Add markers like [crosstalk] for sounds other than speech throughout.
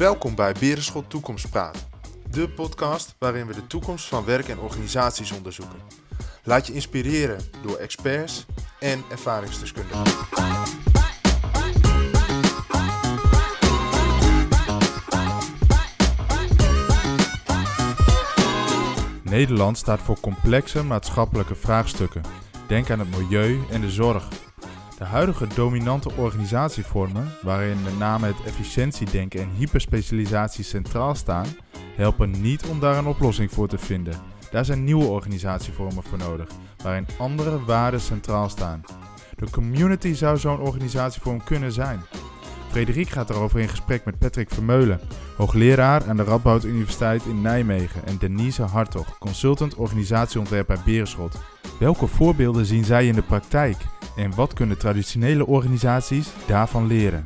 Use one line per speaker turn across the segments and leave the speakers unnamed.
Welkom bij Berenschot Toekomstpraat, de podcast waarin we de toekomst van werk en organisaties onderzoeken. Laat je inspireren door experts en ervaringsdeskundigen.
Nederland staat voor complexe maatschappelijke vraagstukken. Denk aan het milieu en de zorg. De huidige dominante organisatievormen, waarin met name het efficiëntiedenken en hyperspecialisatie centraal staan, helpen niet om daar een oplossing voor te vinden. Daar zijn nieuwe organisatievormen voor nodig, waarin andere waarden centraal staan. De community zou zo'n organisatievorm kunnen zijn. Frederik gaat erover in gesprek met Patrick Vermeulen, hoogleraar aan de Radboud Universiteit in Nijmegen, en Denise Hartog, consultant organisatieontwerp bij Berenschot. Welke voorbeelden zien zij in de praktijk en wat kunnen traditionele organisaties daarvan leren?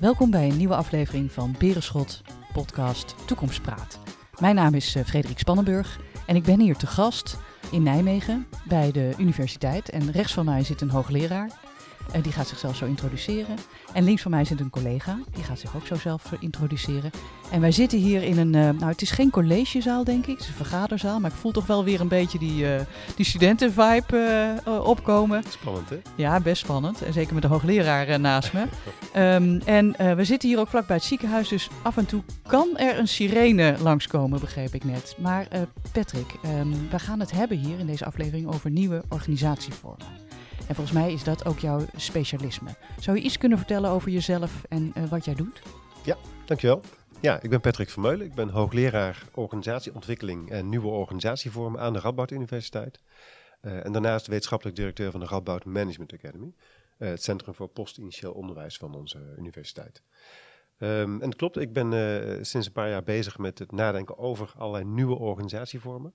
Welkom bij een nieuwe aflevering van Berenschot podcast Toekomstpraat. Mijn naam is eh, Frederik Spannenburg en ik ben hier te gast in Nijmegen bij de universiteit. En rechts van mij zit een hoogleraar. En die gaat zichzelf zo introduceren. En links van mij zit een collega. Die gaat zich ook zo zelf eh, introduceren. En wij zitten hier in een. eh, nou, het is geen collegezaal, denk ik. Het is een vergaderzaal. Maar ik voel toch wel weer een beetje die, eh, die studentenvibe eh, eh, opkomen.
Spannend, hè?
Ja, best spannend. En zeker met de hoogleraar eh, naast me. Ehm, en eh, we zitten hier ook vlakbij het ziekenhuis. Dus af en toe kan er een sirene langskomen, begreep ik net. Maar eh, Patrick, ehm, we gaan het hebben hier in deze aflevering over nieuwe organisatievormen. En volgens mij is dat ook jouw specialisme. Zou je iets kunnen vertellen over jezelf en eh, wat jij doet?
Dankjewel. Ja, ik ben Patrick Vermeulen. Ik ben hoogleraar organisatieontwikkeling en nieuwe organisatievormen aan de Radboud Universiteit. Eh, en daarnaast wetenschappelijk directeur van de Radboud Management Academy. eh, het Centrum voor Postinitieel Onderwijs van onze universiteit. Ehm, en het klopt, ik ben sinds een paar jaar bezig met het nadenken over allerlei nieuwe organisatievormen.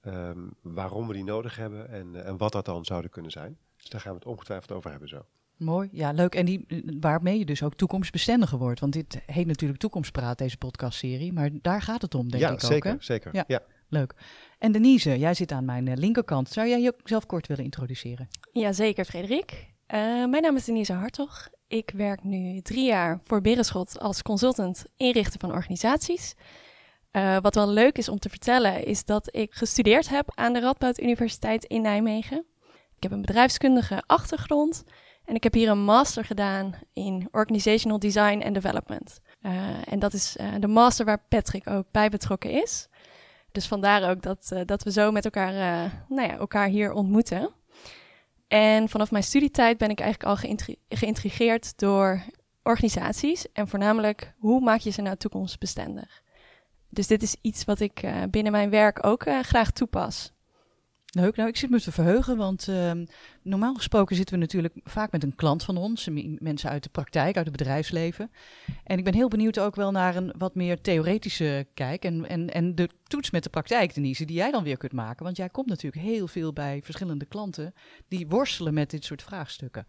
Ehm, waarom we die nodig hebben en, en wat dat dan zouden kunnen zijn. Dus daar gaan we het ongetwijfeld over hebben zo.
Mooi, ja, leuk. En die, waarmee je dus ook toekomstbestendiger wordt. Want dit heet natuurlijk Toekomstpraat, deze podcastserie. Maar daar gaat het om, denk
ja,
ik
zeker,
ook. Hè?
zeker.
Ja.
ja.
Leuk. En Denise, jij zit aan mijn eh, linkerkant. Zou jij jezelf kort willen introduceren?
Jazeker, Frederik. Eh, mijn naam is Denise Hartog. Ik werk nu drie jaar voor Berenschot als consultant inrichten van organisaties. Eh, wat wel leuk is om te vertellen, is dat ik gestudeerd heb aan de Radboud Universiteit in Nijmegen. Heb een bedrijfskundige achtergrond en ik heb hier een master gedaan in Organizational Design and Development. Eh, en dat is eh, de master waar Patrick ook bij betrokken is. Dus vandaar ook dat, eh, dat we zo met elkaar, nou ja, elkaar hier ontmoeten. En vanaf mijn studietijd ben ik eigenlijk al geïntri- geïntrigeerd door organisaties. En voornamelijk, hoe maak je ze nou toekomstbestendig? Dus dit is iets wat ik binnen mijn werk ook graag toepas.
Leuk, nou ik zit me te verheugen, want ehm, normaal gesproken zitten we natuurlijk vaak met een klant van ons, mensen uit de praktijk, uit het bedrijfsleven. En ik ben heel benieuwd ook wel naar een wat meer theoretische kijk en, en, en de toets met de praktijk, Denise, die jij dan weer kunt maken. Want jij komt natuurlijk heel veel bij verschillende klanten die worstelen met dit soort vraagstukken.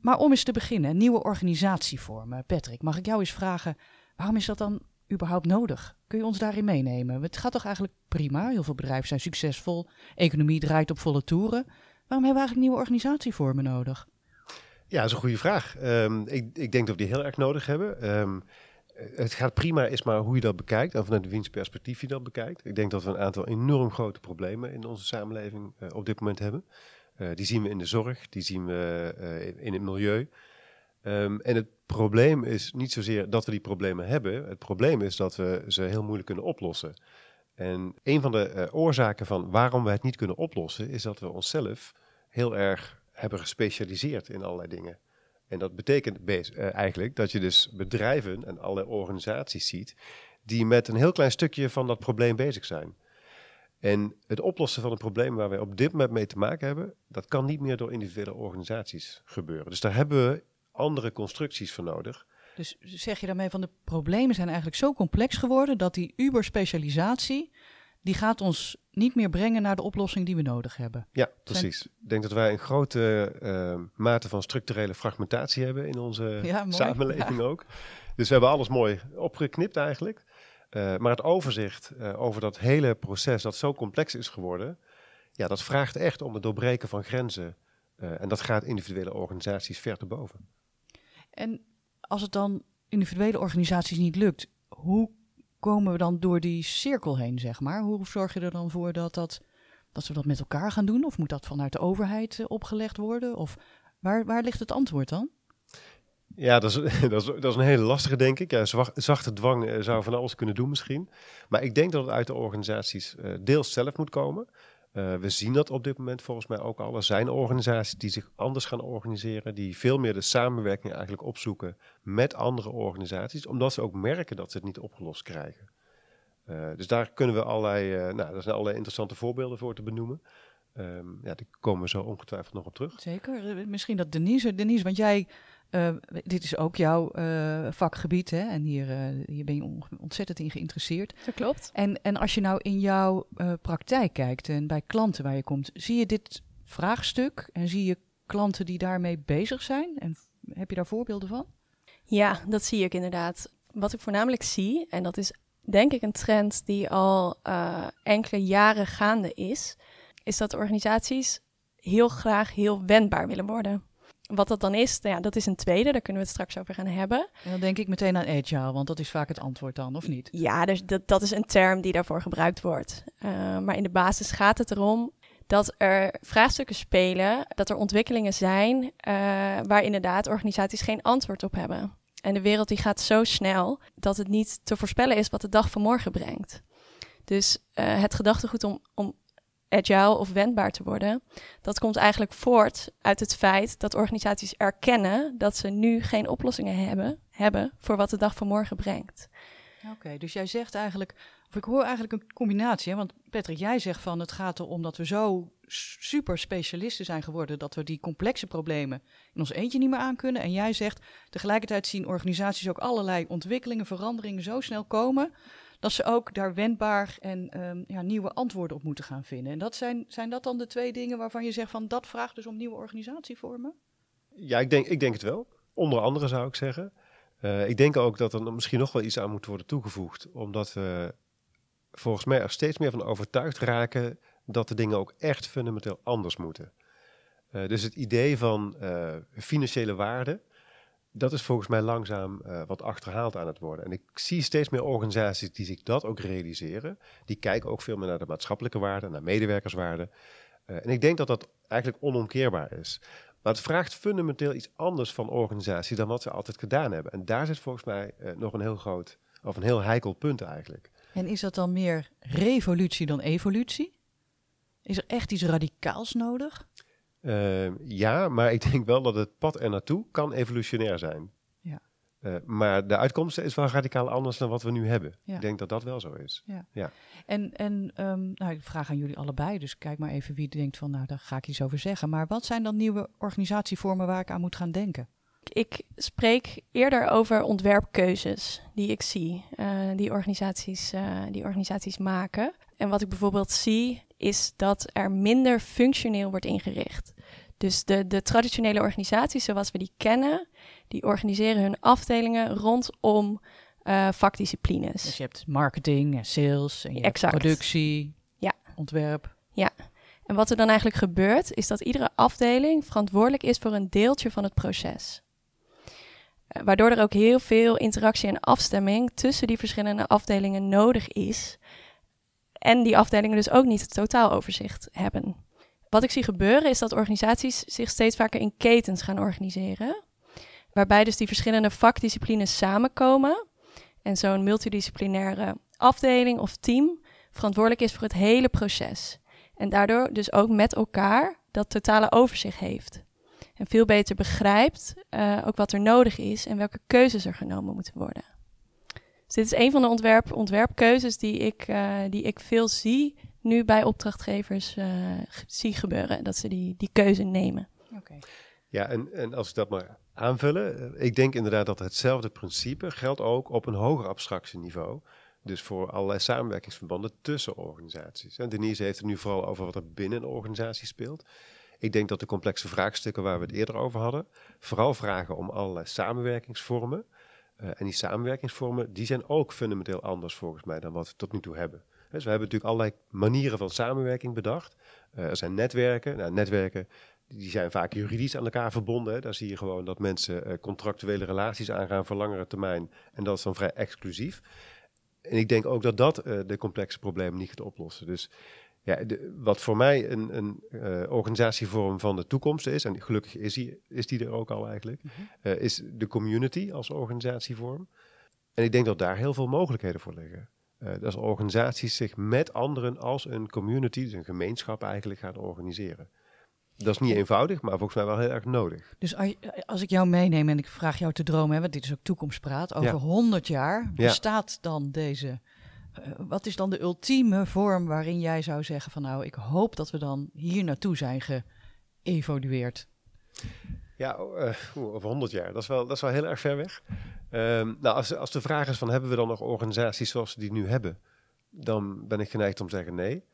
Maar om eens te beginnen, nieuwe organisatievormen. Patrick, mag ik jou eens vragen, waarom is dat dan überhaupt nodig? Kun je ons daarin meenemen? Het gaat toch eigenlijk prima? Heel veel bedrijven zijn succesvol. Economie draait op volle toeren. Waarom hebben we eigenlijk nieuwe organisatievormen nodig?
Ja, dat is een goede vraag. Ehm, ik, ik denk dat we die heel erg nodig hebben. Ehm, het gaat prima, is maar hoe je dat bekijkt en vanuit wiens perspectief je dat bekijkt. Ik denk dat we een aantal enorm grote problemen in onze samenleving eh, op dit moment hebben. Eh, die zien we in de zorg, die zien we eh, in, in het milieu. Ehm, en het probleem is niet zozeer dat we die problemen hebben. Het probleem is dat we ze heel moeilijk kunnen oplossen. En een van de eh, oorzaken van waarom we het niet kunnen oplossen, is dat we onszelf heel erg hebben gespecialiseerd in allerlei dingen. En dat betekent eh, eigenlijk dat je dus bedrijven en allerlei organisaties ziet die met een heel klein stukje van dat probleem bezig zijn. En het oplossen van een probleem waar wij op dit moment mee te maken hebben, dat kan niet meer door individuele organisaties gebeuren. Dus daar hebben we andere constructies voor nodig.
Dus zeg je daarmee van de problemen zijn eigenlijk zo complex geworden dat die uberspecialisatie, die gaat ons niet meer brengen naar de oplossing die we nodig hebben.
Ja, precies. Ik denk dat wij een grote eh, mate van structurele fragmentatie hebben in onze
Ja,
samenleving ook. Dus we hebben alles mooi opgeknipt eigenlijk. Eh, maar het overzicht eh, over dat hele proces dat zo complex is geworden, ja, dat vraagt echt om het doorbreken van grenzen en dat gaat individuele organisaties ver te boven.
En als het dan individuele organisaties niet lukt, hoe komen we dan door die cirkel heen, zeg maar? Hoe zorg je er dan voor dat, dat, dat we dat met elkaar gaan doen? Of moet dat vanuit de overheid uh, opgelegd worden? Of waar, waar ligt het antwoord dan?
Ja, dat is, [laughs] dat, is, dat is een hele lastige, denk ik. Ja, zachte dwang uh, zou van alles kunnen doen misschien. Maar ik denk dat het uit de organisaties uh, deels zelf moet komen. Uh, we zien dat op dit moment volgens mij ook al. Er zijn organisaties die zich anders gaan organiseren, die veel meer de samenwerking eigenlijk opzoeken met andere organisaties, omdat ze ook merken dat ze het niet opgelost krijgen. Uh, dus daar kunnen we allerlei, uh, nou, daar zijn allerlei interessante voorbeelden voor te benoemen. Um, ja, daar komen we zo ongetwijfeld nog op terug.
Zeker. Misschien dat Denise, Denise want jij uh, dit is ook jouw uh, vakgebied hè? en hier, uh, hier ben je ontzettend in geïnteresseerd.
Dat klopt.
En, en als je nou in jouw praktijk kijkt en bij klanten waar je komt, zie je dit vraagstuk en zie je klanten die daarmee bezig zijn? En heb je daar voorbeelden van?
Ja, dat zie ik inderdaad. Wat ik voornamelijk zie, en dat is denk ik een trend die al enkele jaren gaande is, is dat organisaties heel graag heel wendbaar willen worden. Wat dat dan is, nou ja, dat is een tweede, daar kunnen we het straks over gaan hebben.
En dan denk ik meteen aan agile, want dat is vaak het antwoord dan, of niet?
Ja, dus dat, dat is een term die daarvoor gebruikt wordt. Uh, maar in de basis gaat het erom dat er vraagstukken spelen, dat er ontwikkelingen zijn uh, waar inderdaad organisaties geen antwoord op hebben. En de wereld die gaat zo snel dat het niet te voorspellen is wat de dag van morgen brengt. Dus uh, het gedachtegoed om, om agile of wendbaar te worden. Dat komt eigenlijk voort uit het feit dat organisaties erkennen dat ze nu geen oplossingen hebben, hebben voor wat de dag van morgen brengt.
Oké, dus jij zegt eigenlijk, of ik hoor eigenlijk een combinatie, want Patrick, jij zegt van het gaat erom dat we zo super specialisten zijn geworden dat we die complexe problemen in ons eentje niet meer aankunnen. En jij zegt tegelijkertijd zien organisaties ook allerlei ontwikkelingen, veranderingen zo snel komen dat ze ook daar wendbaar en um, ja, nieuwe antwoorden op moeten gaan vinden. En dat zijn, zijn dat dan de twee dingen waarvan je zegt van dat vraagt dus om nieuwe organisatievormen?
Ja, ik denk, ik denk het wel. Onder andere zou ik zeggen. Uh, ik denk ook dat er misschien nog wel iets aan moet worden toegevoegd, omdat we volgens mij er steeds meer van overtuigd raken dat de dingen ook echt fundamenteel anders moeten. Uh, dus het idee van uh, financiële waarde, dat is volgens mij langzaam uh, wat achterhaald aan het worden. En ik zie steeds meer organisaties die zich dat ook realiseren. Die kijken ook veel meer naar de maatschappelijke waarde, naar medewerkerswaarde. Uh, en ik denk dat dat eigenlijk onomkeerbaar is. Maar het vraagt fundamenteel iets anders van organisaties dan wat ze altijd gedaan hebben. En daar zit volgens mij uh, nog een heel groot, of een heel heikel punt eigenlijk.
En is dat dan meer revolutie dan evolutie? Is er echt iets radicaals nodig?
Uh, ja, maar ik denk wel dat het pad er naartoe kan evolutionair zijn.
Ja.
Uh, maar de uitkomst is wel radicaal anders dan wat we nu hebben. Ja. Ik denk dat dat wel zo is.
Ja.
ja.
En, en um, nou, ik vraag aan jullie allebei, dus kijk maar even wie denkt van, nou, daar ga ik iets over zeggen. Maar wat zijn dan nieuwe organisatievormen waar ik aan moet gaan denken?
Ik spreek eerder over ontwerpkeuzes die ik zie, uh, die, organisaties, die organisaties maken. En wat ik bijvoorbeeld zie, is dat er minder functioneel wordt ingericht. Dus de, de traditionele organisaties zoals we die kennen, die organiseren hun afdelingen rondom uh, vakdisciplines.
Dus je hebt marketing en sales en je exact. hebt productie,
ja.
ontwerp.
Ja, en wat er dan eigenlijk gebeurt, is dat iedere afdeling verantwoordelijk is voor een deeltje van het proces. Uh, waardoor er ook heel veel interactie en afstemming tussen die verschillende afdelingen nodig is. En die afdelingen dus ook niet het totaaloverzicht hebben. Wat ik zie gebeuren is dat organisaties zich steeds vaker in ketens gaan organiseren. Waarbij dus die verschillende vakdisciplines samenkomen. En zo'n multidisciplinaire afdeling of team verantwoordelijk is voor het hele proces. En daardoor dus ook met elkaar dat totale overzicht heeft. En veel beter begrijpt uh, ook wat er nodig is en welke keuzes er genomen moeten worden. Dit is een van de ontwerp, ontwerpkeuzes die ik, uh, die ik veel zie nu bij opdrachtgevers uh, zie gebeuren. Dat ze die, die keuze nemen.
Okay.
Ja, en, en als ik dat maar aanvullen. Ik denk inderdaad dat hetzelfde principe geldt ook op een hoger abstractieniveau. Dus voor allerlei samenwerkingsverbanden tussen organisaties. En Denise heeft het nu vooral over wat er binnen een organisatie speelt. Ik denk dat de complexe vraagstukken waar we het eerder over hadden, vooral vragen om allerlei samenwerkingsvormen. Uh, en die samenwerkingsvormen, die zijn ook fundamenteel anders volgens mij dan wat we tot nu toe hebben. Dus we hebben natuurlijk allerlei manieren van samenwerking bedacht. Uh, er zijn netwerken. Nou, netwerken die zijn vaak juridisch aan elkaar verbonden. Daar zie je gewoon dat mensen uh, contractuele relaties aangaan voor langere termijn. En dat is dan vrij exclusief. En ik denk ook dat dat de complexe problemen niet gaat oplossen. Dus ja, de, wat voor mij een, een uh, organisatievorm van de toekomst is, en gelukkig is die, is die er ook al eigenlijk, mm -hmm. is de community als organisatievorm. En ik denk dat daar heel veel mogelijkheden voor liggen. Uh, dat als organisaties zich met anderen als een community, dus een gemeenschap eigenlijk, gaan organiseren. Dat is niet eenvoudig, maar volgens mij wel heel erg nodig.
Dus als ik jou meeneem en ik vraag jou te dromen, hè, want dit is ook toekomstpraat, over ja. 100 jaar bestaat ja. dan deze. Uh, wat is dan de ultieme vorm waarin jij zou zeggen van nou, ik hoop dat we dan hier naartoe zijn geëvolueerd?
Ja, uh, over 100 jaar, dat is wel, dat is wel heel erg ver weg. Um, nou, als, als de vraag is van hebben we dan nog organisaties zoals we die nu hebben, dan ben ik geneigd om te zeggen nee.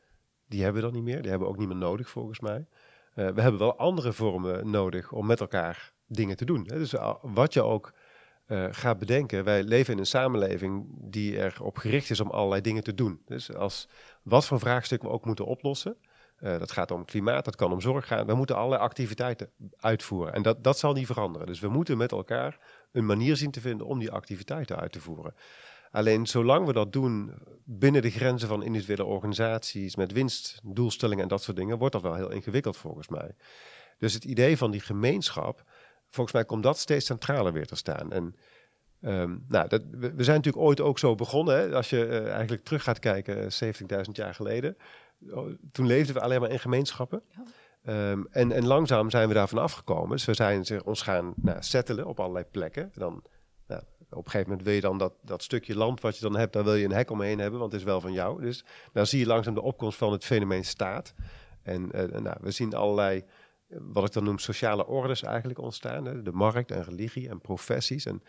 Die hebben we dan niet meer. Die hebben we ook niet meer nodig volgens mij. Uh, we hebben wel andere vormen nodig om met elkaar dingen te doen. Hè? Dus wat je ook uh, gaat bedenken, wij leven in een samenleving die erop gericht is om allerlei dingen te doen. Dus als wat voor vraagstukken we ook moeten oplossen, dat gaat om klimaat, dat kan om zorg gaan. We moeten allerlei activiteiten uitvoeren. En dat, dat zal niet veranderen. Dus we moeten met elkaar een manier zien te vinden om die activiteiten uit te voeren. Alleen zolang we dat doen binnen de grenzen van individuele organisaties, met winstdoelstellingen en dat soort dingen, wordt dat wel heel ingewikkeld volgens mij. Dus het idee van die gemeenschap, volgens mij komt dat steeds centraler weer te staan. En um, nou, dat, we, we, zijn natuurlijk ooit ook zo begonnen. Hè? Als je uh, eigenlijk terug gaat kijken, 70.000 jaar geleden. Toen leefden we alleen maar in gemeenschappen. Ja. Um, en, en, langzaam zijn we daarvan afgekomen. Dus we zijn zich, ons gaan nou, settelen op allerlei plekken. En dan, nou, op een gegeven moment wil je dan dat, dat stukje land wat je dan hebt, daar wil je een hek omheen hebben, want het is wel van jou. Dus dan zie je langzaam de opkomst van het fenomeen staat. En uh, nou, we zien allerlei, wat ik dan noem, sociale orders eigenlijk ontstaan. Hè? De markt en religie en professies. En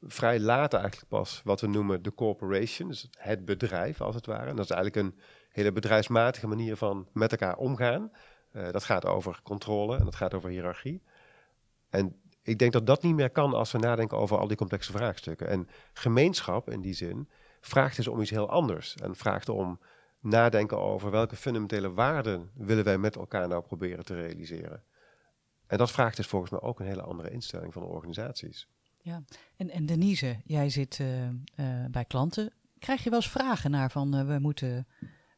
vrij laat eigenlijk pas wat we noemen de corporation, dus het bedrijf als het ware. En dat is eigenlijk een hele bedrijfsmatige manier van met elkaar omgaan. Uh, dat gaat over controle en dat gaat over hiërarchie. En ik denk dat dat niet meer kan als we nadenken over al die complexe vraagstukken. En gemeenschap in die zin vraagt dus om iets heel anders. En vraagt om nadenken over welke fundamentele waarden willen wij met elkaar nou proberen te realiseren. En dat vraagt dus volgens mij ook een hele andere instelling van de organisaties.
Ja, en, en Denise, jij zit uh, uh, bij klanten. Krijg je wel eens vragen naar van uh, we, moeten,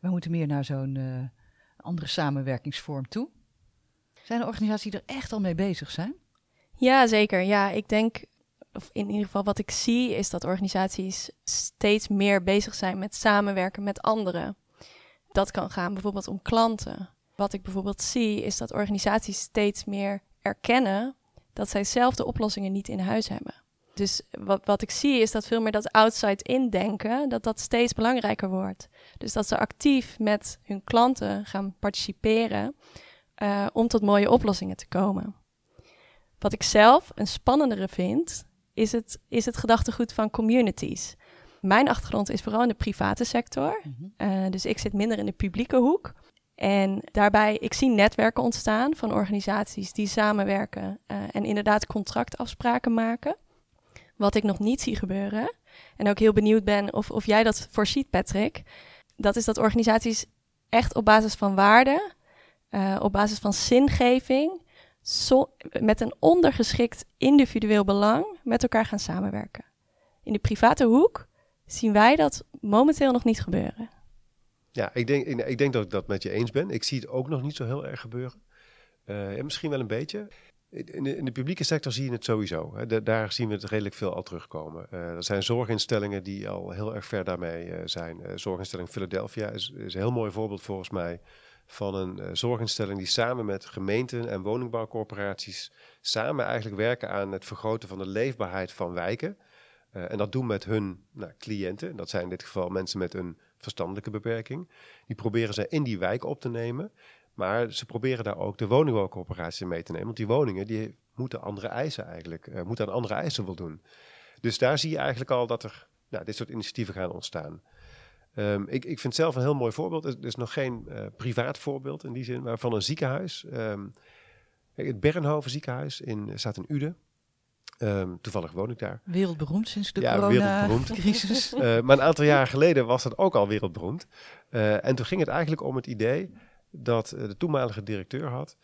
we moeten meer naar zo'n andere samenwerkingsvorm toe? Zijn er organisaties die er echt al mee bezig zijn?
Ja, zeker. Ja, ik denk, of in ieder geval wat ik zie, is dat organisaties steeds meer bezig zijn met samenwerken met anderen. Dat kan gaan bijvoorbeeld om klanten. Wat ik bijvoorbeeld zie, is dat organisaties steeds meer erkennen dat zij zelf de oplossingen niet in huis hebben. Dus wat, wat ik zie is dat veel meer dat outside-in denken, dat dat steeds belangrijker wordt. Dus dat ze actief met hun klanten gaan participeren uh, om tot mooie oplossingen te komen. Wat ik zelf een spannendere vind, is het, is het gedachtegoed van communities. Mijn achtergrond is vooral in de private sector. Mm -hmm. uh, dus ik zit minder in de publieke hoek. En daarbij, ik zie netwerken ontstaan van organisaties die samenwerken uh, en inderdaad contractafspraken maken. Wat ik nog niet zie gebeuren. En ook heel benieuwd ben of, of jij dat voorziet, Patrick. Dat is dat organisaties echt op basis van waarde, uh, op basis van zingeving, met een ondergeschikt individueel belang met elkaar gaan samenwerken. In de private hoek zien wij dat momenteel nog niet gebeuren.
Ja, ik denk, ik, denk dat ik dat met je eens ben. Ik zie het ook nog niet zo heel erg gebeuren. Uh, misschien wel een beetje. In de, publieke sector zie je het sowieso. Hè. Daar zien we het redelijk veel al terugkomen. Uh, er zijn zorginstellingen die al heel erg ver daarmee uh, zijn. Zorginstelling Philadelphia is, is, een heel mooi voorbeeld volgens mij van een zorginstelling die samen met gemeenten en woningbouwcorporaties samen eigenlijk werken aan het vergroten van de leefbaarheid van wijken. En dat doen met hun nou, cliënten. Dat zijn in dit geval mensen met een verstandelijke beperking. Die proberen ze in die wijk op te nemen. Maar ze proberen daar ook de woningbouwcorporatie mee te nemen. Want die woningen die moeten andere eisen eigenlijk, uh, moeten aan andere eisen voldoen. Dus daar zie je eigenlijk al dat er nou, dit soort initiatieven gaan ontstaan. Um, ik, ik vind zelf een heel mooi voorbeeld. Er is nog geen uh, privaat voorbeeld in die zin, maar van een ziekenhuis. Um, het Bernhoven ziekenhuis in, staat in Uden. Um, toevallig woon ik daar.
Wereldberoemd sinds de ja, corona-crisis.
uh, [laughs] maar een aantal jaar geleden was dat ook al wereldberoemd. Uh, en toen ging het eigenlijk om het idee dat de toenmalige directeur had.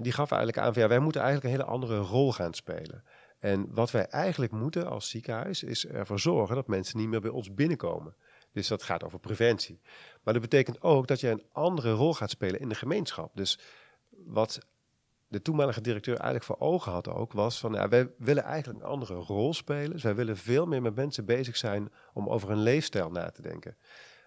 die gaf eigenlijk aan van ja, wij moeten eigenlijk een hele andere rol gaan spelen. En wat wij eigenlijk moeten als ziekenhuis is ervoor zorgen dat mensen niet meer bij ons binnenkomen. Dus dat gaat over preventie. Maar dat betekent ook dat je een andere rol gaat spelen in de gemeenschap. Dus wat de toenmalige directeur eigenlijk voor ogen had ook, was van ja, wij willen eigenlijk een andere rol spelen. Dus wij willen veel meer met mensen bezig zijn om over hun leefstijl na te denken.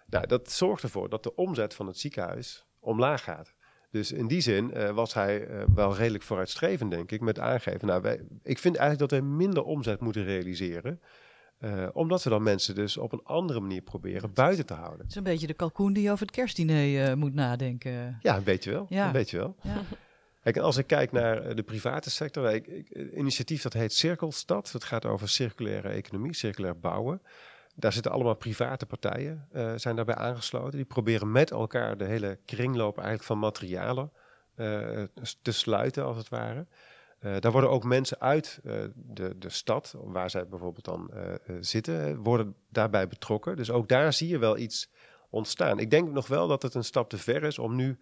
Nou, dat zorgt ervoor dat de omzet van het ziekenhuis omlaag gaat. Dus in die zin uh, was hij uh, wel redelijk vooruitstrevend, denk ik, met aangeven. Nou, wij, ik vind eigenlijk dat wij minder omzet moeten realiseren. Uh, omdat we dan mensen dus op een andere manier proberen buiten te houden. Het
is een beetje de kalkoen die over het kerstdiner moet nadenken.
Ja, een beetje wel. Ja. Een beetje wel. Ja. Kijk, als ik kijk naar de private sector, ik, ik, initiatief dat heet Cirkelstad. Dat gaat over circulaire economie, circulair bouwen. Daar zitten allemaal private partijen, uh, zijn daarbij aangesloten. Die proberen met elkaar de hele kringloop eigenlijk van materialen te sluiten, als het ware. Uh, daar worden ook mensen uit de, de stad, waar zij bijvoorbeeld dan zitten, worden daarbij betrokken. Dus ook daar zie je wel iets ontstaan. Ik denk nog wel dat het een stap te ver is om nu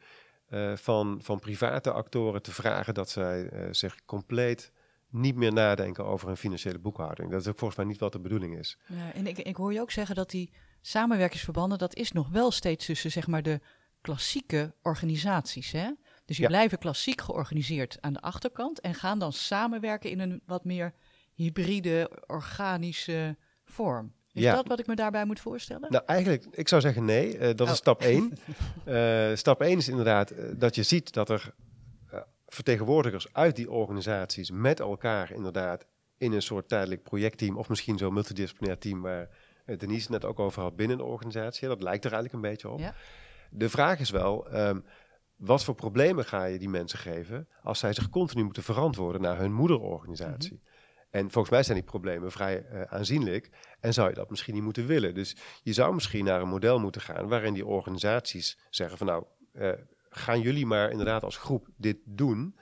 van, van private actoren te vragen dat zij zich compleet niet meer nadenken over een financiële boekhouding. Dat is ook volgens mij niet wat de bedoeling is.
Ja, en ik, ik hoor je ook zeggen dat die samenwerkingsverbanden, dat is nog wel steeds tussen zeg maar de klassieke organisaties. Hè? Dus die blijven klassiek georganiseerd aan de achterkant en gaan dan samenwerken in een wat meer hybride, organische vorm. Is dat wat ik me daarbij moet voorstellen?
Nou, eigenlijk, ik zou zeggen nee. Uh, dat is oh. stap 1. uh, [laughs] eh, stap 1 is inderdaad uh, dat je ziet dat er vertegenwoordigers uit die organisaties met elkaar inderdaad in een soort tijdelijk projectteam of misschien zo'n multidisciplinair team waar eh, Denise net ook over had binnen de organisatie. Dat lijkt er eigenlijk een beetje op. Ja. De vraag is wel, um, wat voor problemen ga je die mensen geven als zij zich continu moeten verantwoorden naar hun moederorganisatie? Mhm. En volgens mij zijn die problemen vrij uh, aanzienlijk en zou je dat misschien niet moeten willen. Dus je zou misschien naar een model moeten gaan waarin die organisaties zeggen van nou, uh, gaan jullie maar inderdaad als groep dit doen.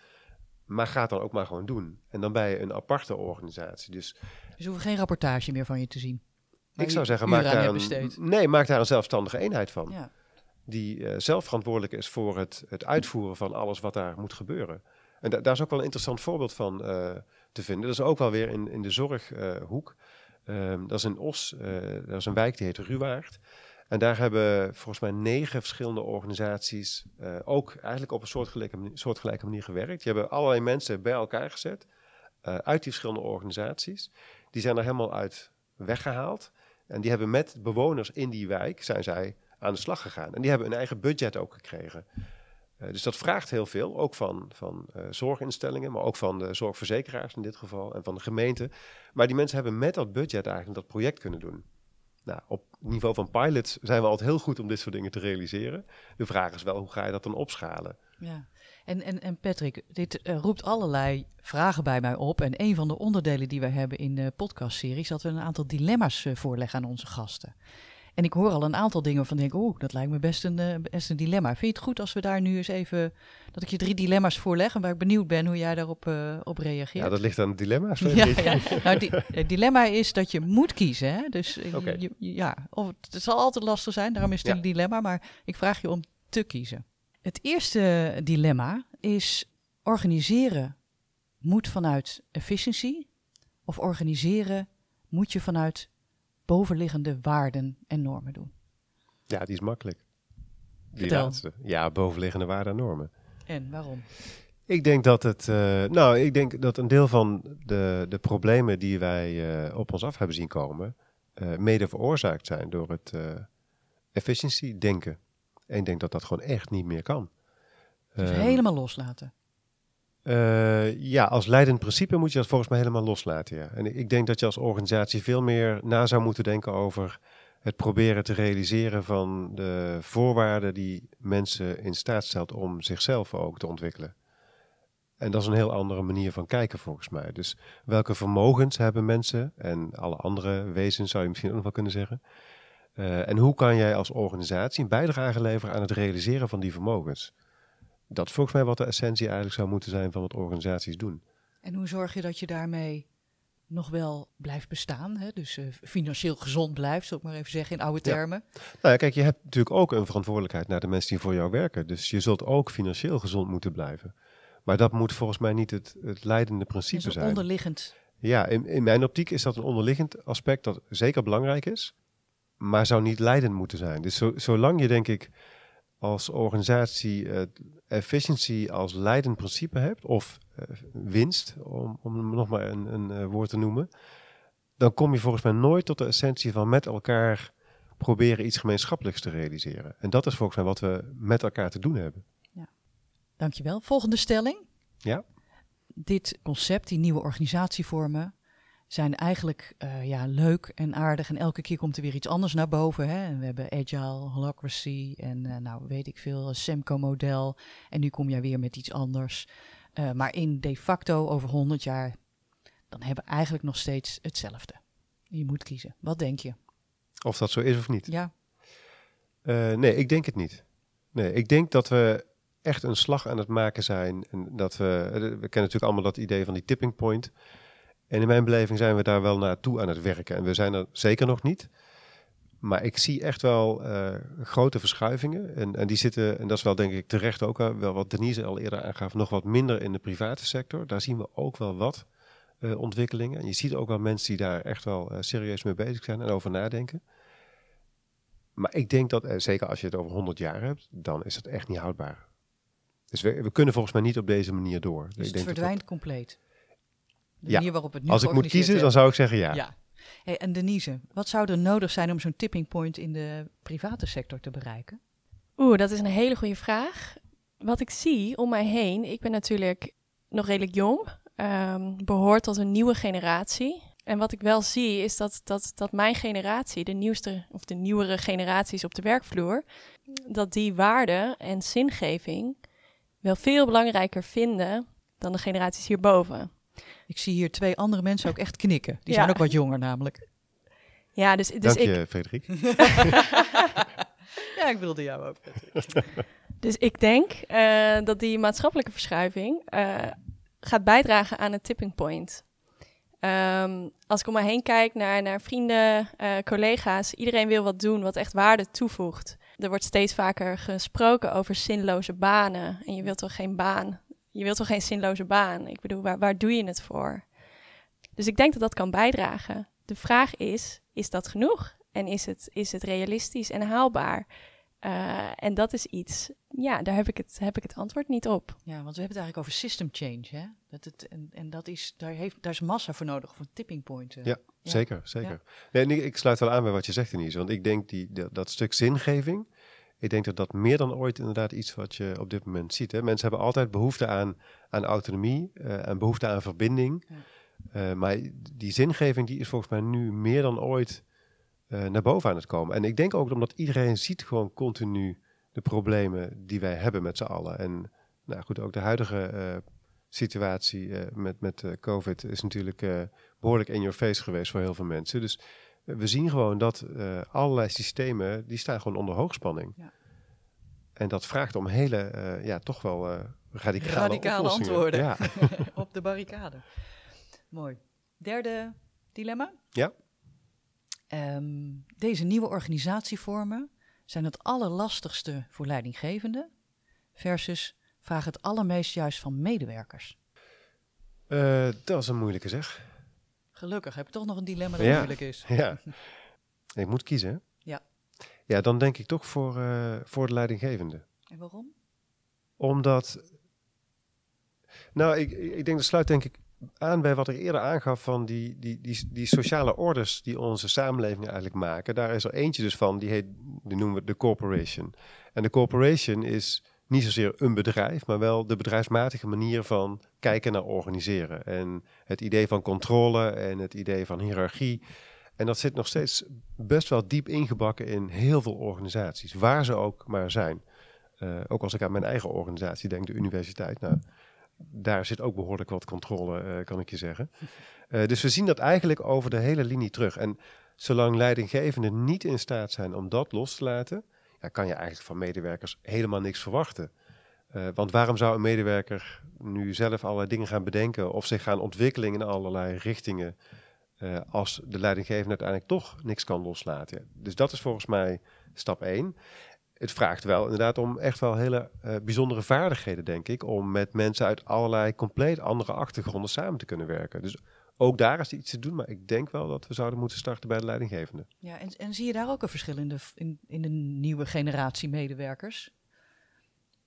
Maar ga het dan ook maar gewoon doen. En dan ben je een aparte organisatie. Dus,
dus hoeven geen rapportage meer van je te zien.
Ik zou zeggen, maak daar, een, nee, maak daar een zelfstandige eenheid van. Ja. Die uh, zelf verantwoordelijk is voor het, het uitvoeren van alles wat daar moet gebeuren. En daar is ook wel een interessant voorbeeld van uh, te vinden. Dat is ook wel weer in, in de zorghoek. Uh, dat is in Os, dat is een wijk die heet Ruwaard. En daar hebben volgens mij negen verschillende organisaties uh, ook eigenlijk op een soortgelijke manier, soortgelijke manier gewerkt. Die hebben allerlei mensen bij elkaar gezet uit die verschillende organisaties. Die zijn er helemaal uit weggehaald. En die hebben met bewoners in die wijk zijn zij aan de slag gegaan. En die hebben een eigen budget ook gekregen. Uh, dus dat vraagt heel veel, ook van, van zorginstellingen, maar ook van de zorgverzekeraars in dit geval en van de gemeente. Maar die mensen hebben met dat budget eigenlijk dat project kunnen doen. Nou, op niveau van pilots zijn we altijd heel goed om dit soort dingen te realiseren. De vraag is wel, hoe ga je dat dan opschalen?
Ja, en, en, en Patrick, dit uh, roept allerlei vragen bij mij op. En een van de onderdelen die we hebben in de podcastserie is dat we een aantal dilemma's voorleggen aan onze gasten. En ik hoor al een aantal dingen van denk, oeh, dat lijkt me best een, uh, best een dilemma. Vind je het goed als we daar nu eens even, dat ik je drie dilemma's voorleg en waar ik benieuwd ben hoe jij daarop uh, op reageert?
Ja, dat ligt aan dilemma's.
Ja, ja. [laughs] Nou, het dilemma is dat je moet kiezen. Hè? Dus okay. je, ja, of, het zal altijd lastig zijn, daarom is het een dilemma, maar ik vraag je om te kiezen. Het eerste dilemma is organiseren moet vanuit efficiëntie of organiseren moet je vanuit bovenliggende waarden en normen doen?
Ja, die is makkelijk. Die laatste. Ja, bovenliggende waarden en normen.
En waarom?
Ik denk dat het, uh, nou, ik denk dat een deel van de, de problemen die wij uh, op ons af hebben zien komen, uh, mede veroorzaakt zijn door het efficiency denken. En ik denk dat dat gewoon echt niet meer kan.
Dus um, helemaal loslaten.
Uh, ja, als leidend principe moet je dat volgens mij helemaal loslaten. Ja. En ik denk dat je als organisatie veel meer na zou moeten denken over het proberen te realiseren van de voorwaarden die mensen in staat stelt om zichzelf ook te ontwikkelen. En dat is een heel andere manier van kijken volgens mij. Dus welke vermogens hebben mensen en alle andere wezens zou je misschien ook nog wel kunnen zeggen. Uh, en hoe kan jij als organisatie een bijdrage leveren aan het realiseren van die vermogens? Dat is volgens mij wat de essentie eigenlijk zou moeten zijn van wat organisaties doen.
En hoe zorg je dat je daarmee nog wel blijft bestaan. Hè? Dus eh, financieel gezond blijft, zal ik maar even zeggen in oude
Ja.
termen.
Nou ja, kijk, je hebt natuurlijk ook een verantwoordelijkheid naar de mensen die voor jou werken. Dus je zult ook financieel gezond moeten blijven. Maar dat moet volgens mij niet het, het leidende
Dat
principe
is een
zijn.
onderliggend.
Ja, in, in mijn optiek is dat een onderliggend aspect dat zeker belangrijk is, maar zou niet leidend moeten zijn. Dus zo, zolang je, denk ik, als organisatie eh, efficiency als leidend principe hebt, of eh, winst, om, om nog maar een, een eh, woord te noemen, dan kom je volgens mij nooit tot de essentie van met elkaar proberen iets gemeenschappelijks te realiseren. En dat is volgens mij wat we met elkaar te doen hebben.
Dankjewel. Volgende stelling.
Ja.
Dit concept, die nieuwe organisatievormen, zijn eigenlijk eh, ja, leuk en aardig. En elke keer komt er weer iets anders naar boven. Hè? En we hebben Agile, Holacracy en eh, nou weet ik veel, Semco-model. En nu kom jij weer met iets anders. Eh, maar in de facto over 100 jaar, dan hebben we eigenlijk nog steeds hetzelfde. Je moet kiezen. Wat denk je?
Of dat zo is of niet.
Ja,
Eh, nee, ik denk het niet. Nee, ik denk dat we echt een slag aan het maken zijn. En dat we, eh, we kennen natuurlijk allemaal dat idee van die tipping point. En in mijn beleving zijn we daar wel naartoe aan het werken. En we zijn er zeker nog niet. Maar ik zie echt wel eh, grote verschuivingen. En, en die zitten, en dat is wel denk ik terecht ook wel, wel wat Denise al eerder aangaf, nog wat minder in de private sector. Daar zien we ook wel wat eh, ontwikkelingen. En je ziet ook wel mensen die daar echt wel eh, serieus mee bezig zijn en over nadenken. Maar ik denk dat, eh, zeker als je het over 100 jaar hebt, dan is het echt niet houdbaar. Dus we, we kunnen volgens mij niet op deze manier door.
dus
ik
het
denk dat
verdwijnt compleet. De
Ja,
manier waarop het nu
dat, als ik moet kiezen, dan zou ik zeggen ja.
Ja. Hey, en Denise, wat zou er nodig zijn om zo'n tipping point in de private sector te bereiken?
Oeh, dat is een hele goede vraag. Wat ik zie om mij heen, ik ben natuurlijk nog redelijk jong, ehm, behoor tot een nieuwe generatie. En wat ik wel zie is dat, dat, dat mijn generatie, de nieuwste of de nieuwere generaties op de werkvloer, dat die waarde en zingeving wel veel belangrijker vinden dan de generaties hierboven.
Ik zie hier twee andere mensen ook echt knikken. Die
Ja.
zijn ook wat jonger namelijk.
Ja, dus, dus
Dank
ik,
je, Frederik. [laughs]
Ja, ik wilde jou ook. [laughs]
Dus ik denk eh, dat die maatschappelijke verschuiving eh, gaat bijdragen aan het tipping point. Ehm, als ik om me heen kijk naar, naar vrienden, eh, collega's, iedereen wil wat doen wat echt waarde toevoegt. Er wordt steeds vaker gesproken over zinloze banen. En je wilt toch geen baan? Je wilt toch geen zinloze baan? Ik bedoel, waar, waar doe je het voor? Dus ik denk dat dat kan bijdragen. De vraag is, is dat genoeg? En is het, is het realistisch en haalbaar? Eh, en dat is iets, ja, daar heb ik, het, heb ik het antwoord niet op.
Ja, want we hebben het eigenlijk over system change. Hè? Dat het, en en dat is, daar, heeft, daar is massa voor nodig, voor tipping point.
Ja, Zeker, zeker. Nee, en ik, ik sluit wel aan bij wat je zegt, Denise. Want ik denk die, dat, dat stuk zingeving, ik denk dat dat meer dan ooit inderdaad iets wat je op dit moment ziet. Hè. Mensen hebben altijd behoefte aan, aan autonomie eh, en behoefte aan verbinding.
Ja.
Eh, maar die zingeving die is volgens mij nu meer dan ooit eh, naar boven aan het komen. En ik denk ook omdat iedereen ziet gewoon continu de problemen die wij hebben met z'n allen. En nou goed, ook de huidige situatie met, met COVID is natuurlijk eh, behoorlijk in your face geweest voor heel veel mensen. Dus we zien gewoon dat eh, allerlei systemen, die staan gewoon onder hoogspanning.
Ja.
En dat vraagt om hele, eh, ja, toch wel eh, radicale,
Radicale antwoorden.
Ja. [laughs]
Op de barricade. Mooi. Derde dilemma.
Ja.
Ehm, deze nieuwe organisatievormen zijn het allerlastigste voor leidinggevenden versus vragen het allermeest juist van medewerkers.
Dat is een moeilijke zeg.
Gelukkig heb je toch nog een dilemma dat
Ja.
moeilijk is.
Ja. Ik moet kiezen. hè?
Ja.
Ja, dan denk ik toch voor, eh, voor de leidinggevende.
En waarom?
Omdat, nou, ik, ik denk dat sluit denk ik aan bij wat ik eerder aangaf van die, die, die, die sociale orders die onze samenleving eigenlijk maken. Daar is er eentje dus van, die heet, die noemen we de corporation. En de corporation is niet zozeer een bedrijf, maar wel de bedrijfsmatige manier van kijken naar organiseren. En het idee van controle en het idee van hiërarchie. En dat zit nog steeds best wel diep ingebakken in heel veel organisaties, waar ze ook maar zijn. Eh, ook als ik aan mijn eigen organisatie denk, de universiteit. Nou, daar zit ook behoorlijk wat controle, eh, kan ik je zeggen. [laughs] Eh, dus we zien dat eigenlijk over de hele linie terug. En zolang leidinggevenden niet in staat zijn om dat los te laten, ja, kan je eigenlijk van medewerkers helemaal niks verwachten. Eh, want waarom zou een medewerker nu zelf allerlei dingen gaan bedenken of zich gaan ontwikkelen in allerlei richtingen eh, als de leidinggevende uiteindelijk toch niks kan loslaten? Dus dat is volgens mij stap 1. Het vraagt wel inderdaad om echt wel hele eh, bijzondere vaardigheden, denk ik, om met mensen uit allerlei compleet andere achtergronden samen te kunnen werken. Dus ook daar is iets te doen, maar ik denk wel dat we zouden moeten starten bij de leidinggevende.
Ja, en, en zie je daar ook een verschil in de, in, in de nieuwe generatie medewerkers?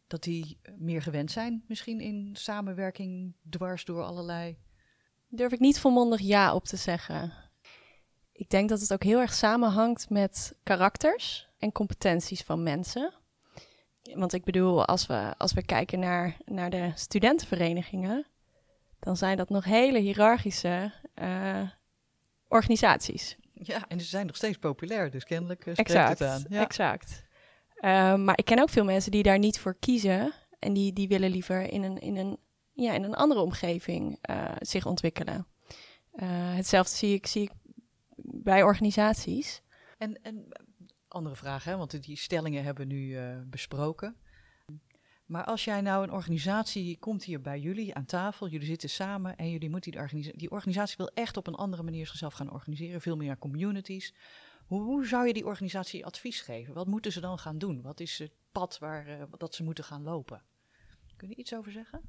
Dat die meer gewend zijn, misschien in samenwerking dwars door allerlei.
Durf ik niet volmondig ja op te zeggen. Ik denk dat het ook heel erg samenhangt met karakters en competenties van mensen. Want ik bedoel, als we, als we kijken naar, naar de studentenverenigingen, dan zijn dat nog hele hiërarchische uh, organisaties.
Ja, en ze zijn nog steeds populair, dus kennelijk uh,
exact,
het aan.
Ja. Exact. Uh, maar ik ken ook veel mensen die daar niet voor kiezen en die, die willen liever in een, in een, ja, in een andere omgeving zich ontwikkelen. hetzelfde zie ik, zie ik bij organisaties.
En, en andere vraag, hè, want die stellingen hebben we nu besproken. Maar als jij nou een organisatie komt hier bij jullie aan tafel, jullie zitten samen en jullie moeten die organisatie, die organisatie wil echt op een andere manier zichzelf gaan organiseren, veel meer communities. Hoe, hoe, zou je die organisatie advies geven? Wat moeten ze dan gaan doen? Wat is het pad waar uh, dat ze moeten gaan lopen? Kun je iets over zeggen?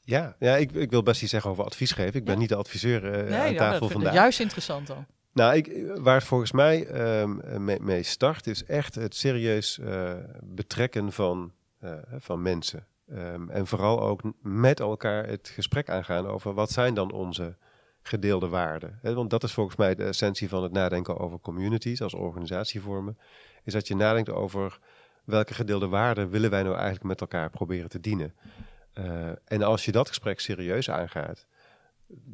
Ja, ja ik, ik wil best iets zeggen over advies geven. Ik ben niet de adviseur uh, nee, aan tafel
ja,
vandaag.
Juist interessant dan.
Nou, ik, waar het volgens mij um, mee, mee, start, is echt het serieus uh, betrekken van van mensen. Um, en vooral ook met elkaar het gesprek aangaan over wat zijn dan onze gedeelde waarden. Want dat is volgens mij de essentie van het nadenken over communities als organisatievormen. Is dat je nadenkt over welke gedeelde waarden willen wij nou eigenlijk met elkaar proberen te dienen. Uh, en als je dat gesprek serieus aangaat,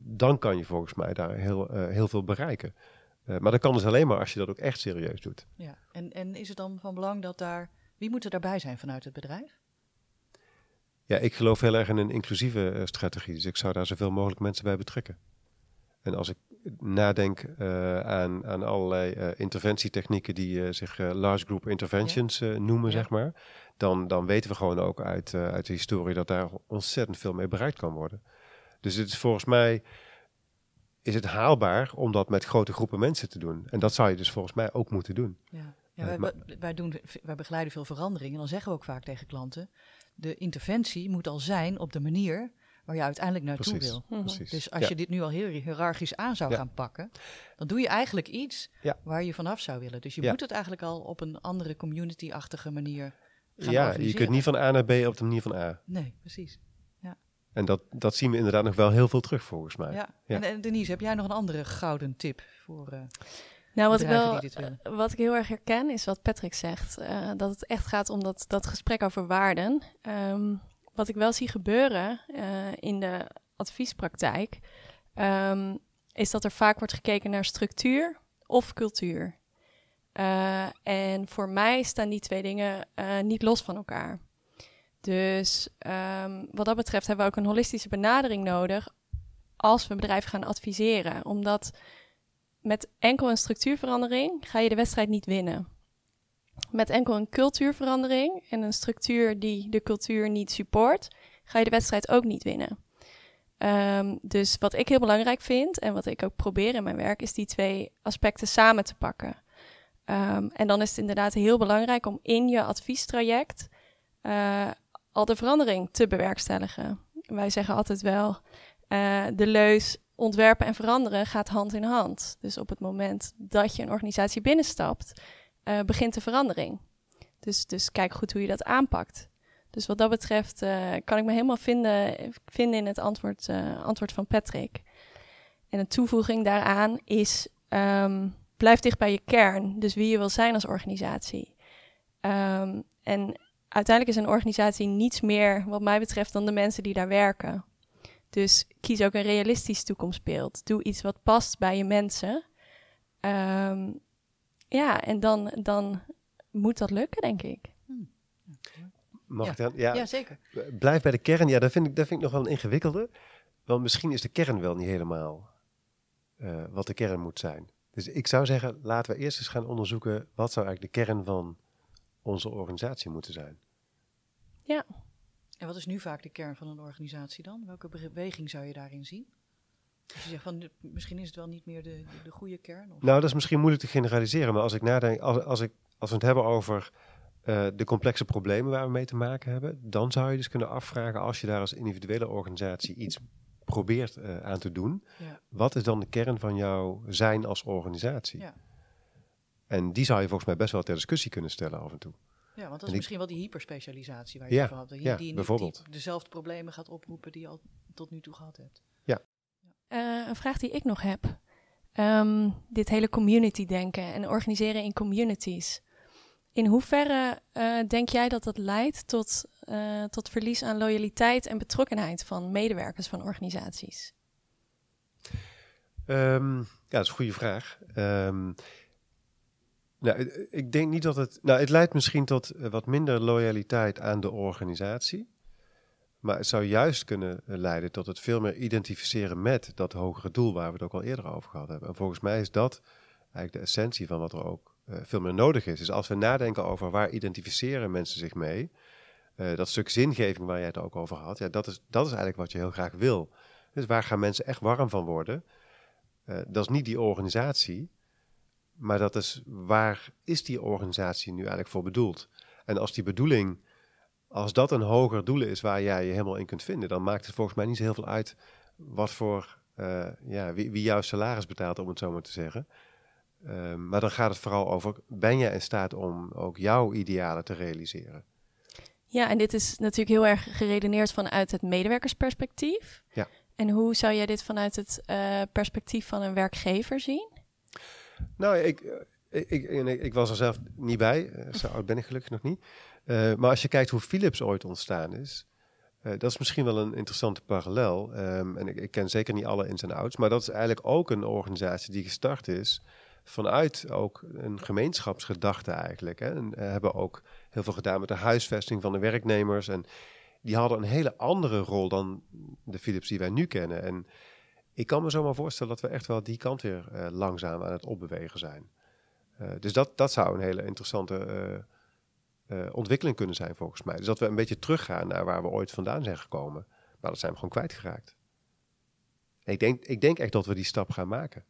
dan kan je volgens mij daar heel, uh, heel veel bereiken. Maar dat kan dus alleen maar als je dat ook echt serieus doet.
Ja, en, en is het dan van belang dat daar wie moet er daarbij zijn vanuit het bedrijf?
Ja, ik geloof heel erg in een inclusieve uh, strategie. Dus ik zou daar zoveel mogelijk mensen bij betrekken. En als ik nadenk uh, aan, aan allerlei uh, interventietechnieken die zich large group interventions ja. noemen, ja. zeg maar. Dan, dan weten we gewoon ook uit, uit de historie dat daar ontzettend veel mee bereikt kan worden. Dus het is volgens mij is het haalbaar om dat met grote groepen mensen te doen. En dat zou je dus volgens mij ook moeten doen.
Ja. Ja, wij, wij, doen, wij begeleiden veel verandering en dan zeggen we ook vaak tegen klanten: de interventie moet al zijn op de manier waar je uiteindelijk naartoe
precies,
wil.
Mm -hmm.
Dus als ja. je dit nu al heel hiërarchisch aan zou ja. gaan pakken, dan doe je eigenlijk iets ja. waar je vanaf zou willen. Dus je moet het eigenlijk al op een andere community-achtige manier gaan
Ja, je kunt niet van A naar B op de manier van A.
Nee, precies. Ja.
En dat, dat zien we inderdaad nog wel heel veel terug volgens mij.
Ja. En, en, Denise, heb jij nog een andere gouden tip voor... Uh,
nou, wat ik, wel, wat ik heel erg herken is wat Patrick zegt. Uh, dat het echt gaat om dat, dat gesprek over waarden. Um, wat ik wel zie gebeuren uh, in de adviespraktijk, um, is dat er vaak wordt gekeken naar structuur of cultuur. Uh, en voor mij staan die twee dingen niet los van elkaar. Dus um, wat dat betreft hebben we ook een holistische benadering nodig als we bedrijven gaan adviseren. Omdat met enkel een structuurverandering ga je de wedstrijd niet winnen. Met enkel een cultuurverandering en een structuur die de cultuur niet support, ga je de wedstrijd ook niet winnen. Um, dus wat ik heel belangrijk vind en wat ik ook probeer in mijn werk, is die twee aspecten samen te pakken. Um, en dan is het inderdaad heel belangrijk om in je adviestraject uh, al de verandering te bewerkstelligen. Wij zeggen altijd wel uh, de leus ontwerpen en veranderen gaat hand in hand. Dus op het moment dat je een organisatie binnenstapt, uh, begint de verandering. Dus, dus kijk goed hoe je dat aanpakt. Dus wat dat betreft uh, kan ik me helemaal vinden, vinden in het antwoord, uh, antwoord van Patrick. En een toevoeging daaraan is: um, blijf dicht bij je kern. Dus wie je wil zijn als organisatie. Um, en uiteindelijk is een organisatie niets meer, wat mij betreft, dan de mensen die daar werken. Dus kies ook een realistisch toekomstbeeld. Doe iets wat past bij je mensen. Um, ja, en dan, dan moet dat lukken, denk ik.
Hmm.
Mag
ja.
ik dan? Ja,
ja, zeker.
Blijf bij de kern. Ja, dat vind ik, dat vind ik nog wel een ingewikkelde. Want misschien is de kern wel niet helemaal uh, wat de kern moet zijn. Dus ik zou zeggen, laten we eerst eens gaan onderzoeken... wat zou eigenlijk de kern van onze organisatie moeten zijn.
Ja.
En wat is nu vaak de kern van een organisatie dan? Welke beweging zou je daarin zien? Als je zegt van misschien is het wel niet meer de, de, de goede kern. Of?
Nou, dat is misschien moeilijk te generaliseren, maar als ik nadenk, als, als, ik, als we het hebben over eh, de complexe problemen waar we mee te maken hebben, dan zou je dus kunnen afvragen als je daar als individuele organisatie iets probeert eh, aan te doen,
Ja.
wat is dan de kern van jouw zijn als organisatie?
Ja.
En die zou je volgens mij best wel ter discussie kunnen stellen af en toe.
Ja, want dat
En
is
ik-
misschien wel die hyperspecialisatie waar je
Ja,
het over had. Die,
ja,
die,
bijvoorbeeld.
die dezelfde problemen gaat oproepen die je al tot nu toe gehad hebt.
Eh, een vraag die ik nog heb. Ehm, dit hele community denken en organiseren in communities. In hoeverre eh, denk jij dat dat leidt tot, eh, tot verlies aan loyaliteit en betrokkenheid van medewerkers van organisaties?
Ehm, ja, dat is een goede vraag. Ehm, nou, ik- denk niet dat het. Nou, het leidt misschien tot eh, wat minder loyaliteit aan de organisatie. Maar het zou juist kunnen leiden tot het veel meer identificeren met dat hogere doel waar we het ook al eerder over gehad hebben. En volgens mij is dat eigenlijk de essentie van wat er ook veel meer nodig is. Dus als we nadenken over waar identificeren mensen zich mee, dat stuk zingeving waar jij het ook over had, ja, dat, is, dat is eigenlijk wat je heel graag wil. Dus waar gaan mensen echt warm van worden? Dat is niet die organisatie, maar dat is waar is die organisatie nu eigenlijk voor bedoeld? En als die bedoeling, als dat een hoger doel is waar jij je helemaal in kunt vinden, dan maakt het volgens mij niet zo heel veel uit wat voor, eh, ja, wie, wie jouw salaris betaalt, om het zo maar te zeggen. Ehm, maar dan gaat het vooral over, ben jij in staat om ook jouw idealen te realiseren?
Ja, en dit is natuurlijk heel erg geredeneerd vanuit het medewerkersperspectief.
Ja.
En hoe zou jij dit vanuit het eh, perspectief van een werkgever zien?
Nou, ik, eh, ik, ik, ik, ik was er zelf niet bij. eh, Zo oud ben ik gelukkig nog niet. Eh, maar als je kijkt hoe Philips ooit ontstaan is, dat is misschien wel een interessante parallel. Ehm, en ik, ik ken zeker niet alle ins en outs, maar dat is eigenlijk ook een organisatie die gestart is vanuit ook een gemeenschapsgedachte eigenlijk. Hè. En hebben ook heel veel gedaan met de huisvesting van de werknemers. En die hadden een hele andere rol dan de Philips die wij nu kennen. En ik kan me zomaar voorstellen dat we echt wel die kant weer eh, langzaam aan het opbewegen zijn. Eh, dus dat, dat zou een hele interessante eh, ontwikkeling kunnen zijn volgens mij. Dus dat we een beetje teruggaan naar waar we ooit vandaan zijn gekomen. Maar dat zijn we gewoon kwijtgeraakt. Ik denk, ik denk echt dat we die stap gaan maken.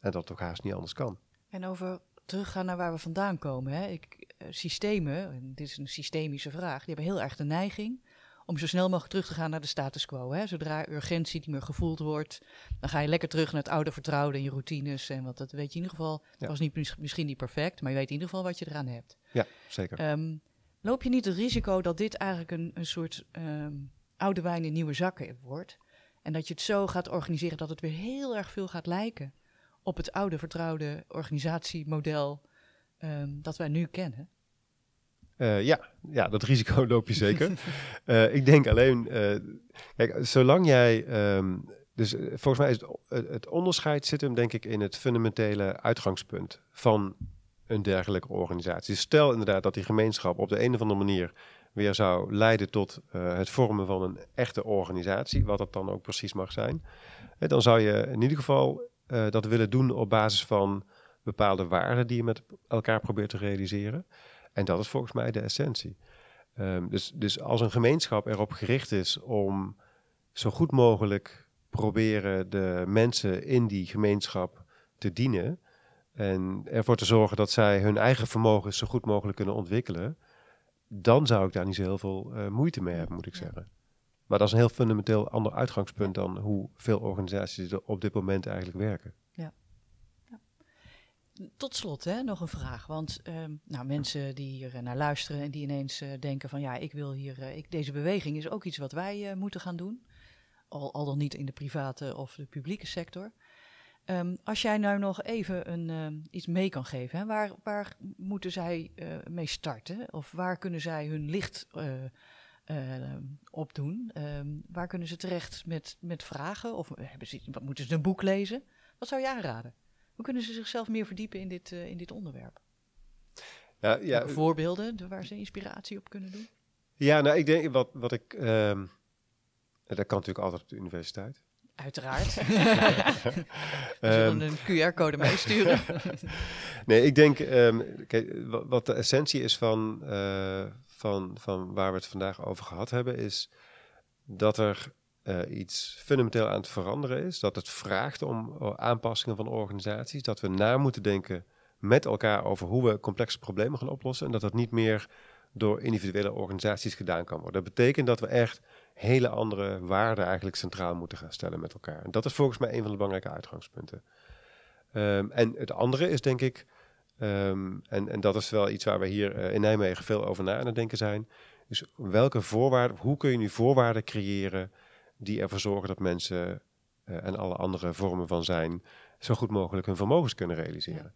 En dat het ook haast niet anders kan.
En over teruggaan naar waar we vandaan komen. Hè. Ik, systemen, en dit is een systemische vraag, die hebben heel erg de neiging om zo snel mogelijk terug te gaan naar de status quo. Hè. Zodra urgentie niet meer gevoeld wordt, dan ga je lekker terug naar het oude vertrouwde en je routines. En wat dat weet je in ieder geval,
Ja.
was niet, mis- misschien niet perfect, maar je weet in ieder geval wat je eraan hebt.
Ja, zeker.
Ehm, loop je niet het risico dat dit eigenlijk een, een soort ehm, oude wijn in nieuwe zakken wordt? En dat je het zo gaat organiseren dat het weer heel erg veel gaat lijken op het oude vertrouwde organisatiemodel ehm, dat wij nu kennen?
Eh, ja, ja, dat risico [laughs] loop je zeker. [laughs] Eh, ik denk alleen, eh, kijk, zolang jij, ehm, dus volgens mij is het, het, onderscheid zit hem denk ik in het fundamentele uitgangspunt van een dergelijke organisatie. Dus Stel inderdaad dat die gemeenschap op de een of andere manier weer zou leiden tot het vormen van een echte organisatie, wat dat dan ook precies mag zijn. Dan zou je in ieder geval dat willen doen op basis van bepaalde waarden die je met elkaar probeert te realiseren. En dat is volgens mij de essentie. Ehm, dus, dus als een gemeenschap erop gericht is om zo goed mogelijk proberen de mensen in die gemeenschap te dienen en ervoor te zorgen dat zij hun eigen vermogens zo goed mogelijk kunnen ontwikkelen, dan zou ik daar niet zo heel veel eh, moeite mee hebben, moet ik zeggen. Maar dat is een heel fundamenteel ander uitgangspunt dan hoe veel organisaties er op dit moment eigenlijk werken.
Tot slot hè, nog een vraag. Want ehm, nou, mensen die hier eh, naar luisteren en die ineens eh, denken van ja, ik wil hier, eh, ik, deze beweging is ook iets wat wij moeten gaan doen. Al, al dan niet in de private of de publieke sector. Ehm, als jij nou nog even een, iets mee kan geven, hè, waar, waar moeten zij mee starten? Of waar kunnen zij hun licht opdoen? Ehm, waar kunnen ze terecht met, met vragen? Of hebben ze, wat, moeten ze een boek lezen? Wat zou je aanraden? Hoe kunnen ze zichzelf meer verdiepen in dit, eh, in dit onderwerp?
Ja, ja,
Welke voorbeelden de- waar ze inspiratie op kunnen doen?
ja nou, ik denk wat, wat ik. ehm, dat kan natuurlijk altijd op de universiteit.
Uiteraard. [laughs] we zullen een QR-code meesturen. [laughs]
Nee, ik denk, ehm, kijk, wa- wat de essentie is van, eh, van, van waar we het vandaag over gehad hebben, is dat er uh, iets fundamenteel aan het veranderen is. Dat het vraagt om uh, aanpassingen van organisaties. Dat we na moeten denken met elkaar over hoe we complexe problemen gaan oplossen. En dat dat niet meer door individuele organisaties gedaan kan worden. Dat betekent dat we echt hele andere waarden eigenlijk centraal moeten gaan stellen met elkaar. En dat is volgens mij een van de belangrijke uitgangspunten. Um, en het andere is denk ik, um, en, en dat is wel iets waar we hier uh, in Nijmegen veel over na aan het denken zijn, is welke voorwaarden, hoe kun je nu voorwaarden creëren die ervoor zorgen dat mensen uh, en alle andere vormen van zijn zo goed mogelijk hun vermogens kunnen realiseren.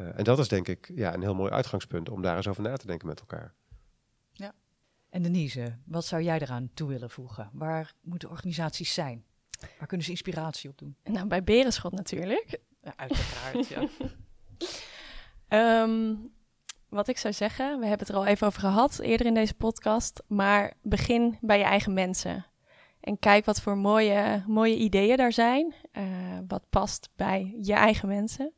Uh, en dat is denk ik ja, een heel mooi uitgangspunt om daar eens over na te denken met elkaar.
Ja. En Denise, wat zou jij eraan toe willen voegen? Waar moeten organisaties zijn? Waar kunnen ze inspiratie op doen?
Nou, bij Berenschot natuurlijk.
Ja, uiteraard, ja.
um, [laughs] wat ik zou zeggen, we hebben het er al even over gehad eerder in deze podcast, maar begin bij je eigen mensen. En kijk wat voor mooie, mooie ideeën daar zijn. Uh, wat past bij je eigen mensen.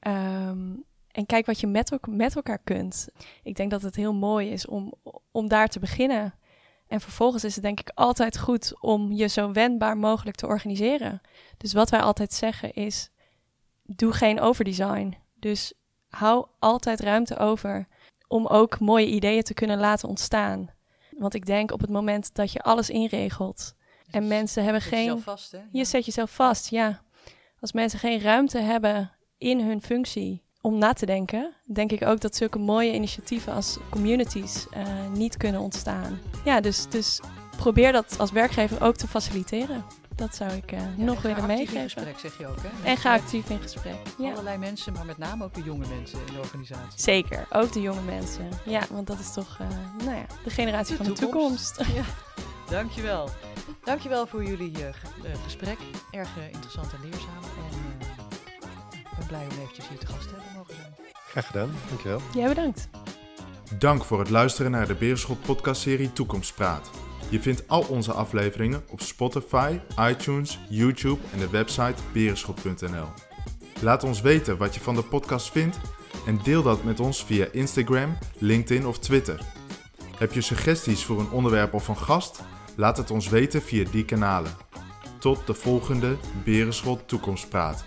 Um, en kijk wat je met, met elkaar kunt. Ik denk dat het heel mooi is om, om daar te beginnen. En vervolgens is het denk ik altijd goed om je zo wendbaar mogelijk te organiseren. Dus wat wij altijd zeggen is: doe geen overdesign. Dus hou altijd ruimte over om ook mooie ideeën te kunnen laten ontstaan. Want ik denk op het moment dat je alles inregelt en mensen hebben geen.
jezelf vast, hè?
Je
Ja.
zet jezelf vast, ja. Als mensen geen ruimte hebben in hun functie om na te denken, denk ik ook dat zulke mooie initiatieven als communities eh, niet kunnen ontstaan. Ja, dus, dus probeer dat als werkgever ook te faciliteren. Dat zou ik eh,
Ja,
nog
ga
willen
actief in
meegeven.
gesprek, zeg je ook, hè?
En ga actief in gesprek. Ja.
Allerlei mensen, maar met name ook de jonge mensen in de organisatie.
Zeker, ook de jonge mensen. Ja, want dat is toch eh, nou ja, de generatie
De
van de
toekomst.
toekomst.
Ja, [laughs] dankjewel. Dankjewel voor jullie eh, eh, gesprek. Erg interessant en leerzaam. En eh, ik ben blij om eventjes hier te gast te hebben mogen zijn.
Graag gedaan, dankjewel.
Ja, bedankt.
Dank voor het luisteren naar de Beerschot podcastserie Toekomstpraat. Je vindt al onze afleveringen op Spotify, iTunes, YouTube en de website berenschot.nl. Laat ons weten wat je van de podcast vindt en deel dat met ons via Instagram, LinkedIn of Twitter. Heb je suggesties voor een onderwerp of een gast? Laat het ons weten via die kanalen. Tot de volgende Berenschot Toekomstpraat.